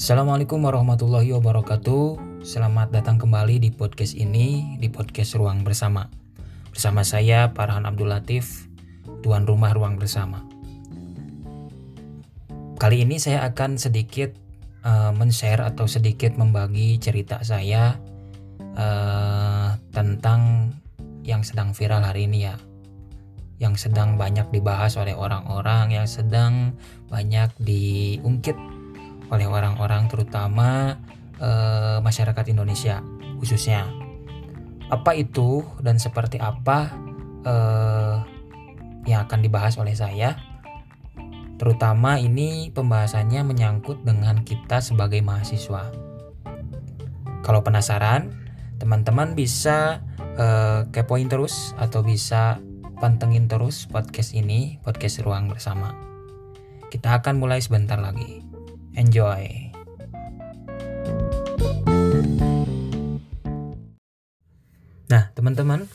Assalamualaikum warahmatullahi wabarakatuh. Selamat datang kembali di podcast ini, di podcast Ruang Bersama. Bersama saya Farhan Abdul Latif, tuan rumah Ruang Bersama. Kali ini saya akan sedikit uh, men-share atau sedikit membagi cerita saya uh, tentang yang sedang viral hari ini ya. Yang sedang banyak dibahas oleh orang-orang, yang sedang banyak diungkit oleh orang-orang terutama uh, masyarakat Indonesia khususnya. Apa itu dan seperti apa uh, yang akan dibahas oleh saya? Terutama ini pembahasannya menyangkut dengan kita sebagai mahasiswa. Kalau penasaran, teman-teman bisa uh, kepoin terus atau bisa pantengin terus podcast ini, podcast Ruang Bersama. Kita akan mulai sebentar lagi. Enjoy. Nah, teman-teman,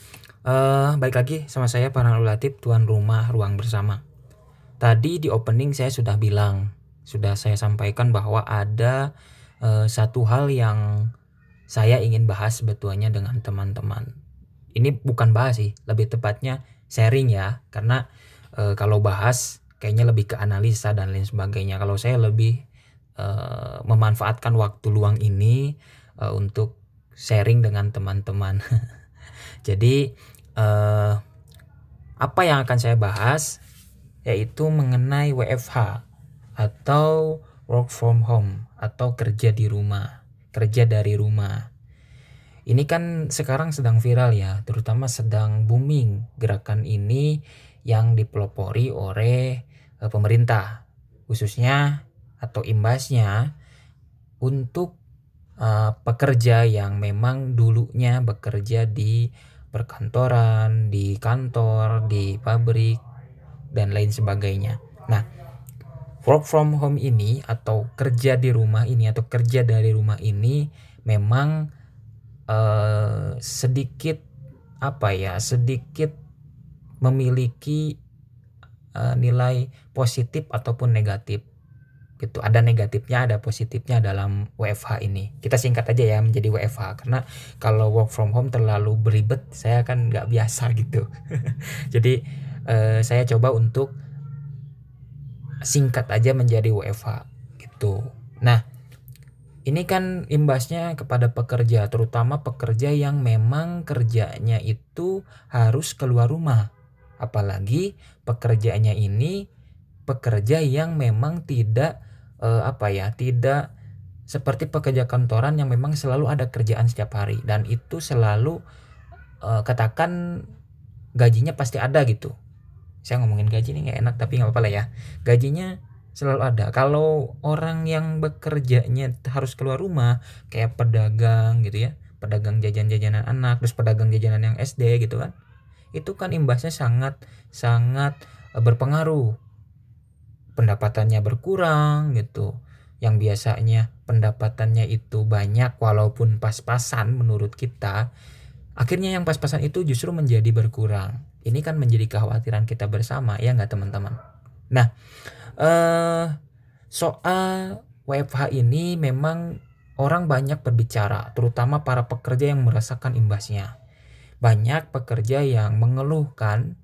uh, baik lagi sama saya Farhan Latif, tuan rumah Ruang Bersama. Tadi di opening saya sudah bilang, sudah saya sampaikan bahwa ada uh, satu hal yang saya ingin bahas sebetulnya dengan teman-teman. Ini bukan bahas sih, lebih tepatnya sharing ya, karena uh, kalau bahas kayaknya lebih ke analisa dan lain sebagainya. Kalau saya lebih uh, memanfaatkan waktu luang ini uh, untuk sharing dengan teman-teman. Jadi uh, apa yang akan saya bahas yaitu mengenai WFH atau work from home atau kerja di rumah, kerja dari rumah. Ini kan sekarang sedang viral ya, terutama sedang booming gerakan ini yang dipelopori oleh pemerintah, khususnya atau imbasnya untuk uh, pekerja yang memang dulunya bekerja di perkantoran, di kantor, di pabrik, dan lain sebagainya. Nah, work from home ini atau kerja di rumah ini atau kerja dari rumah ini memang uh, sedikit apa ya sedikit memiliki uh, nilai positif ataupun negatif gitu ada negatifnya ada positifnya dalam WFH ini kita singkat aja ya menjadi WFH karena kalau work from home terlalu beribet saya kan nggak biasa gitu jadi uh, saya coba untuk singkat aja menjadi WFH gitu. Nah, ini kan imbasnya kepada pekerja, terutama pekerja yang memang kerjanya itu harus keluar rumah. Apalagi pekerjaannya ini pekerja yang memang tidak eh, apa ya, tidak seperti pekerja kantoran yang memang selalu ada kerjaan setiap hari. Dan itu selalu eh, katakan gajinya pasti ada gitu. Saya ngomongin gaji nih nggak enak tapi nggak apa-apa lah ya. Gajinya selalu ada. Kalau orang yang bekerjanya harus keluar rumah kayak pedagang gitu ya pedagang jajan-jajanan anak terus pedagang jajanan yang SD gitu kan itu kan imbasnya sangat sangat e, berpengaruh pendapatannya berkurang gitu yang biasanya pendapatannya itu banyak walaupun pas-pasan menurut kita akhirnya yang pas-pasan itu justru menjadi berkurang ini kan menjadi kekhawatiran kita bersama ya nggak teman-teman. Nah eh, soal WFH ini memang orang banyak berbicara, terutama para pekerja yang merasakan imbasnya. Banyak pekerja yang mengeluhkan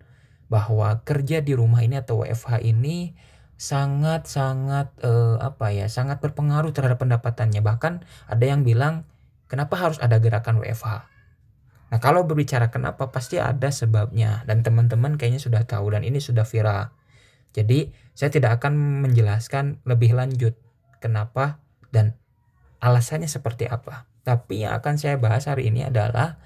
bahwa kerja di rumah ini atau WFH ini sangat sangat eh, apa ya sangat berpengaruh terhadap pendapatannya bahkan ada yang bilang kenapa harus ada gerakan WFH Nah, kalau berbicara kenapa pasti ada sebabnya dan teman-teman kayaknya sudah tahu dan ini sudah viral. Jadi, saya tidak akan menjelaskan lebih lanjut kenapa dan alasannya seperti apa. Tapi yang akan saya bahas hari ini adalah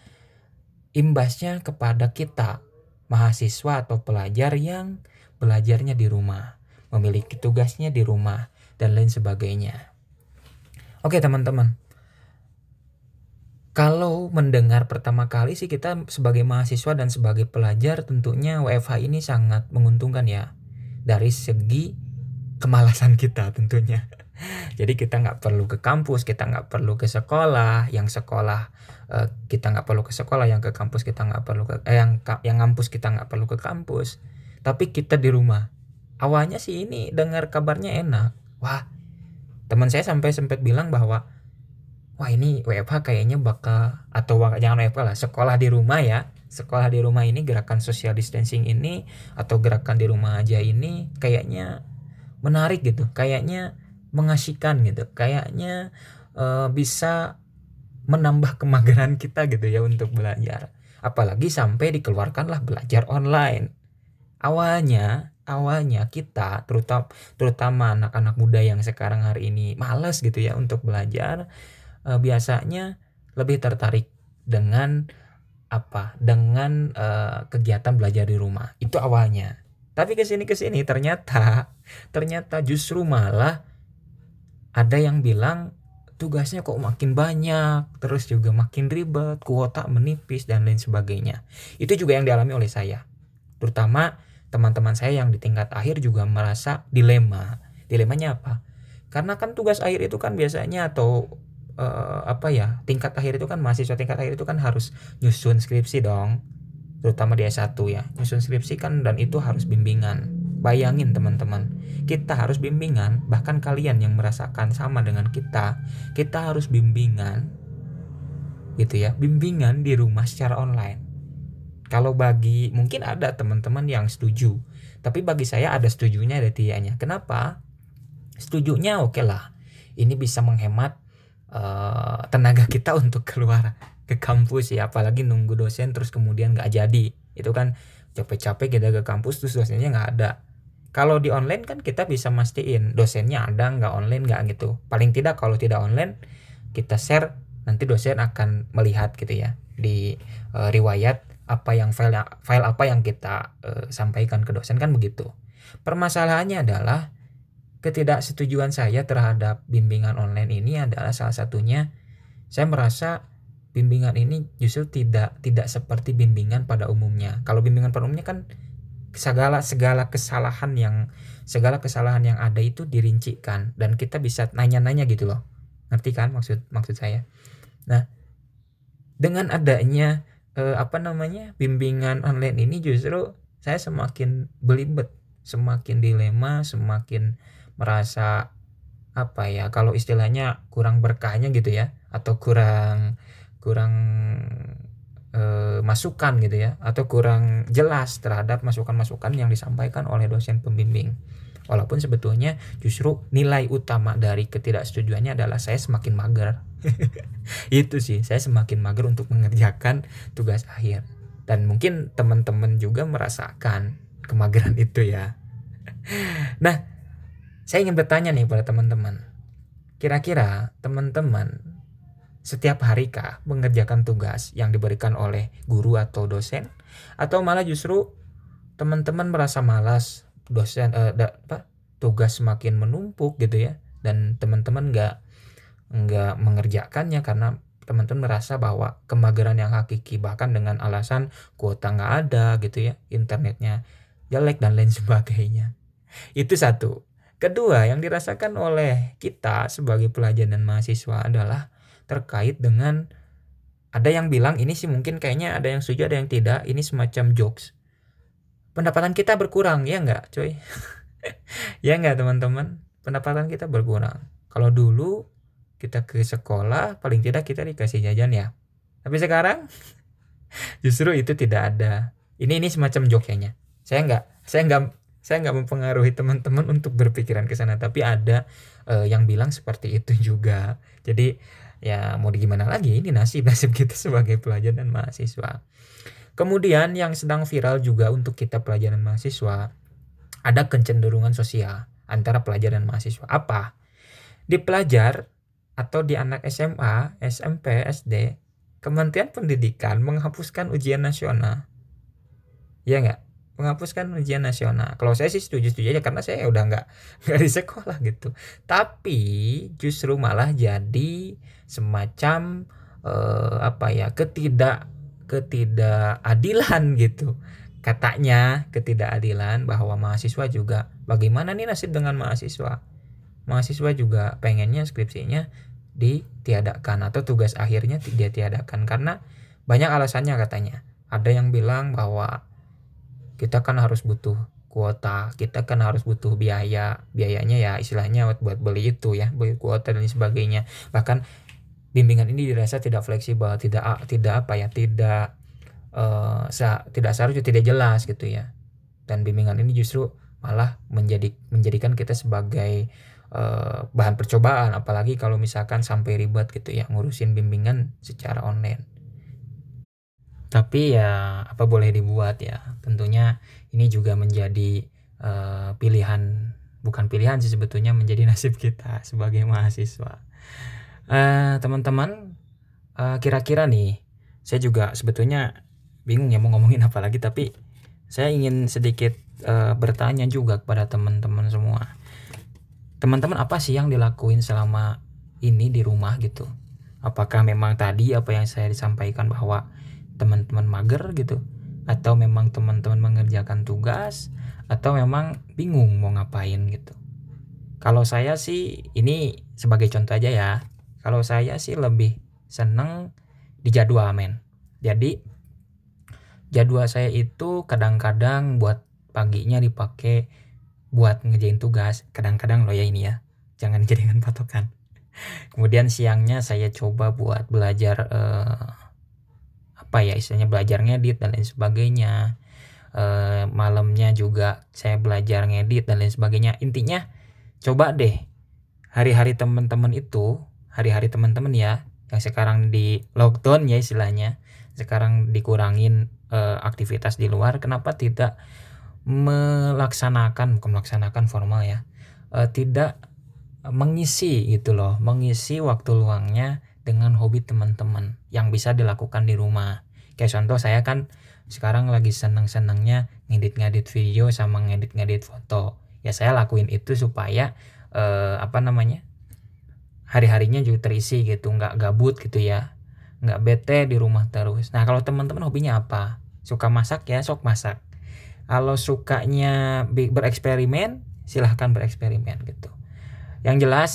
imbasnya kepada kita, mahasiswa atau pelajar yang belajarnya di rumah, memiliki tugasnya di rumah, dan lain sebagainya. Oke, teman-teman kalau mendengar pertama kali sih kita sebagai mahasiswa dan sebagai pelajar tentunya WFH ini sangat menguntungkan ya dari segi kemalasan kita tentunya. Jadi kita nggak perlu ke kampus, kita nggak perlu ke sekolah, yang sekolah uh, kita nggak perlu ke sekolah, yang ke kampus kita nggak perlu ke, eh, yang yang kampus kita nggak perlu ke kampus, tapi kita di rumah. Awalnya sih ini dengar kabarnya enak, wah teman saya sampai sempat bilang bahwa wah ini WFH kayaknya bakal atau jangan WFH lah sekolah di rumah ya. Sekolah di rumah ini gerakan social distancing ini atau gerakan di rumah aja ini kayaknya menarik gitu. Kayaknya mengasihkan gitu. Kayaknya uh, bisa menambah kemageran kita gitu ya untuk belajar. Apalagi sampai dikeluarkanlah belajar online. Awalnya awalnya kita terutama terutama anak-anak muda yang sekarang hari ini malas gitu ya untuk belajar uh, biasanya lebih tertarik dengan apa? Dengan uh, kegiatan belajar di rumah. Itu awalnya. Tapi ke sini ke sini ternyata ternyata justru malah ada yang bilang tugasnya kok makin banyak terus juga makin ribet kuota menipis dan lain sebagainya. Itu juga yang dialami oleh saya. Terutama teman-teman saya yang di tingkat akhir juga merasa dilema. Dilemanya apa? Karena kan tugas akhir itu kan biasanya atau uh, apa ya tingkat akhir itu kan mahasiswa tingkat akhir itu kan harus nyusun skripsi dong. Terutama di S1 ya nyusun skripsi kan dan itu harus bimbingan. Bayangin teman-teman kita harus bimbingan bahkan kalian yang merasakan sama dengan kita kita harus bimbingan gitu ya bimbingan di rumah secara online kalau bagi mungkin ada teman-teman yang setuju tapi bagi saya ada setujunya ada tidaknya. Kenapa? Setujunya oke okay lah. Ini bisa menghemat uh, tenaga kita untuk keluar ke kampus ya apalagi nunggu dosen terus kemudian nggak jadi. Itu kan capek-capek kita ke kampus terus dosennya nggak ada. Kalau di online kan kita bisa mastiin dosennya ada nggak online nggak gitu. Paling tidak kalau tidak online kita share nanti dosen akan melihat gitu ya di uh, riwayat apa yang file file apa yang kita uh, sampaikan ke dosen kan begitu permasalahannya adalah ketidaksetujuan saya terhadap bimbingan online ini adalah salah satunya saya merasa bimbingan ini justru tidak tidak seperti bimbingan pada umumnya. Kalau bimbingan pada umumnya kan segala segala kesalahan yang segala kesalahan yang ada itu dirincikan dan kita bisa nanya-nanya gitu loh. Ngerti kan maksud maksud saya? Nah, dengan adanya eh, apa namanya? bimbingan online ini justru saya semakin belibet, semakin dilema, semakin merasa apa ya kalau istilahnya kurang berkahnya gitu ya atau kurang kurang e, masukan gitu ya atau kurang jelas terhadap masukan-masukan yang disampaikan oleh dosen pembimbing walaupun sebetulnya justru nilai utama dari ketidaksetujuannya adalah saya semakin mager. Itu sih saya semakin mager untuk mengerjakan tugas akhir. Dan mungkin teman-teman juga merasakan kemageran itu ya. Nah saya ingin bertanya nih pada teman-teman. Kira-kira teman-teman setiap hari kah mengerjakan tugas yang diberikan oleh guru atau dosen? Atau malah justru teman-teman merasa malas dosen eh, da, apa, tugas semakin menumpuk gitu ya. Dan teman-teman nggak nggak mengerjakannya karena teman-teman merasa bahwa kemageran yang hakiki bahkan dengan alasan kuota nggak ada gitu ya internetnya jelek dan lain sebagainya. Itu satu. Kedua, yang dirasakan oleh kita sebagai pelajar dan mahasiswa adalah terkait dengan ada yang bilang ini sih mungkin kayaknya ada yang setuju ada yang tidak. Ini semacam jokes pendapatan kita berkurang ya enggak coy ya enggak teman-teman? Pendapatan kita berkurang. Kalau dulu kita ke sekolah paling tidak kita dikasih jajan ya. Tapi sekarang justru itu tidak ada. Ini ini semacam jokesnya saya enggak saya enggak saya nggak mempengaruhi teman-teman untuk berpikiran ke sana tapi ada uh, yang bilang seperti itu juga. Jadi ya mau gimana lagi? Ini nasib nasib kita sebagai pelajar dan mahasiswa kemudian yang sedang viral juga untuk kita pelajar dan mahasiswa ada kecenderungan sosial antara pelajar dan mahasiswa apa di pelajar atau di anak SMA SMP SD Kementerian Pendidikan menghapuskan ujian nasional ya nggak menghapuskan ujian nasional. Kalau saya sih setuju-setuju aja karena saya udah nggak nggak di sekolah gitu. Tapi justru malah jadi semacam eh, apa ya ketidak ketidakadilan gitu. Katanya ketidakadilan bahwa mahasiswa juga bagaimana nih nasib dengan mahasiswa? Mahasiswa juga pengennya skripsinya ditiadakan atau tugas akhirnya dia tiadakan karena banyak alasannya katanya. Ada yang bilang bahwa kita kan harus butuh kuota kita kan harus butuh biaya biayanya ya istilahnya buat beli itu ya beli kuota dan sebagainya bahkan bimbingan ini dirasa tidak fleksibel tidak tidak apa ya tidak uh, tidak seharusnya tidak jelas gitu ya. Dan bimbingan ini justru malah menjadi menjadikan kita sebagai uh, bahan percobaan. Apalagi kalau misalkan sampai ribet gitu ya ngurusin bimbingan secara online. Tapi ya apa boleh dibuat ya? Tentunya ini juga menjadi uh, pilihan bukan pilihan sih sebetulnya menjadi nasib kita sebagai mahasiswa uh, teman-teman uh, kira-kira nih saya juga sebetulnya bingung ya mau ngomongin apa lagi tapi saya ingin sedikit uh, bertanya juga kepada teman-teman semua teman-teman apa sih yang dilakuin selama ini di rumah gitu apakah memang tadi apa yang saya disampaikan bahwa teman-teman mager gitu atau memang teman-teman mengerjakan tugas atau memang bingung mau ngapain gitu. Kalau saya sih ini sebagai contoh aja ya. Kalau saya sih lebih seneng di jadwal men. Jadi jadwal saya itu kadang-kadang buat paginya dipakai buat ngejain tugas. Kadang-kadang lo ya ini ya. Jangan dijadikan patokan. Kemudian siangnya saya coba buat belajar uh, apa ya istilahnya belajar ngedit dan lain sebagainya e, malamnya juga saya belajar ngedit dan lain sebagainya intinya coba deh hari-hari teman-teman itu hari-hari teman-teman ya yang sekarang di lockdown ya istilahnya sekarang dikurangin e, aktivitas di luar kenapa tidak melaksanakan bukan melaksanakan formal ya e, tidak mengisi gitu loh mengisi waktu luangnya dengan hobi teman-teman yang bisa dilakukan di rumah. Kayak contoh saya kan sekarang lagi seneng-senengnya ngedit-ngedit video sama ngedit-ngedit foto. Ya saya lakuin itu supaya eh, apa namanya hari-harinya juga terisi gitu, nggak gabut gitu ya, nggak bete di rumah terus. Nah kalau teman-teman hobinya apa? Suka masak ya sok masak. Kalau sukanya bereksperimen, silahkan bereksperimen gitu. Yang jelas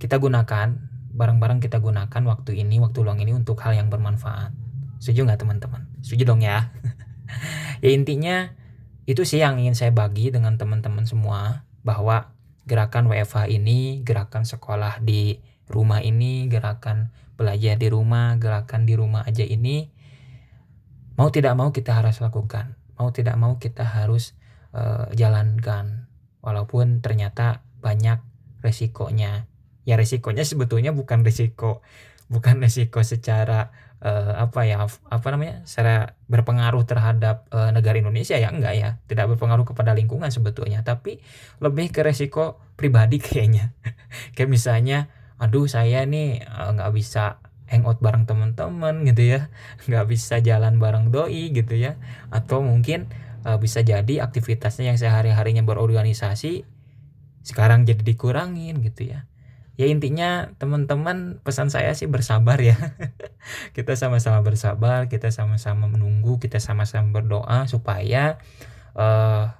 kita gunakan barang-barang kita gunakan waktu ini, waktu luang ini untuk hal yang bermanfaat. Setuju nggak teman-teman? Setuju dong ya. ya intinya itu sih yang ingin saya bagi dengan teman-teman semua bahwa gerakan WFH ini, gerakan sekolah di rumah ini, gerakan belajar di rumah, gerakan di rumah aja ini mau tidak mau kita harus lakukan. Mau tidak mau kita harus uh, jalankan walaupun ternyata banyak resikonya ya resikonya sebetulnya bukan resiko bukan resiko secara uh, apa ya apa namanya secara berpengaruh terhadap uh, negara Indonesia ya? Enggak ya tidak berpengaruh kepada lingkungan sebetulnya. Tapi lebih ke resiko pribadi kayaknya. Kayak misalnya aduh saya nih uh, nggak bisa hangout bareng teman-teman gitu ya. Nggak bisa jalan bareng doi gitu ya. Atau mungkin uh, bisa jadi aktivitasnya yang sehari harinya berorganisasi sekarang jadi dikurangin gitu ya ya intinya teman-teman pesan saya sih bersabar ya. Kita sama-sama bersabar kita sama-sama menunggu kita sama-sama berdoa supaya uh,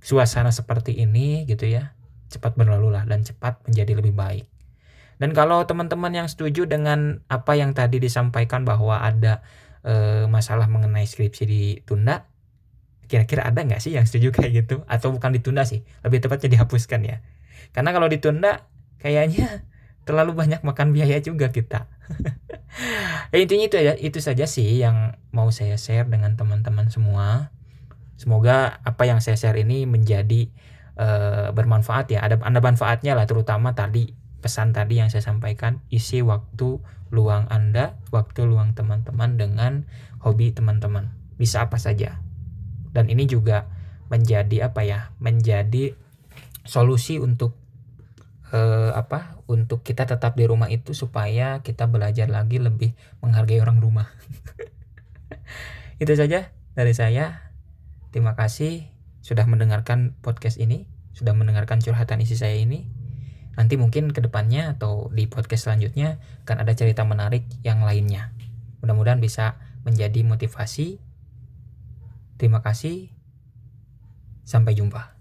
suasana seperti ini gitu ya cepat berlalu lah dan cepat menjadi lebih baik. Dan kalau teman-teman yang setuju dengan apa yang tadi disampaikan bahwa ada uh, masalah mengenai skripsi ditunda kira-kira ada nggak sih yang setuju kayak gitu? Atau bukan ditunda sih lebih tepatnya dihapuskan ya. Karena kalau ditunda kayaknya terlalu banyak makan biaya juga kita. ya, intinya itu ya, itu saja sih yang mau saya share dengan teman-teman semua. Semoga apa yang saya share ini menjadi uh, bermanfaat ya. Ada anda manfaatnya lah, terutama tadi pesan tadi yang saya sampaikan isi waktu luang anda, waktu luang teman-teman dengan hobi teman-teman. Bisa apa saja. Dan ini juga menjadi apa ya? Menjadi solusi untuk eh, apa untuk kita tetap di rumah itu supaya kita belajar lagi lebih menghargai orang rumah. itu saja dari saya. Terima kasih sudah mendengarkan podcast ini, sudah mendengarkan curhatan isi saya ini. Nanti mungkin ke depannya atau di podcast selanjutnya akan ada cerita menarik yang lainnya. Mudah-mudahan bisa menjadi motivasi. Terima kasih. Sampai jumpa.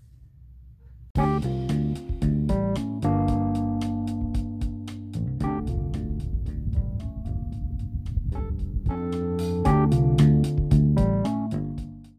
thank you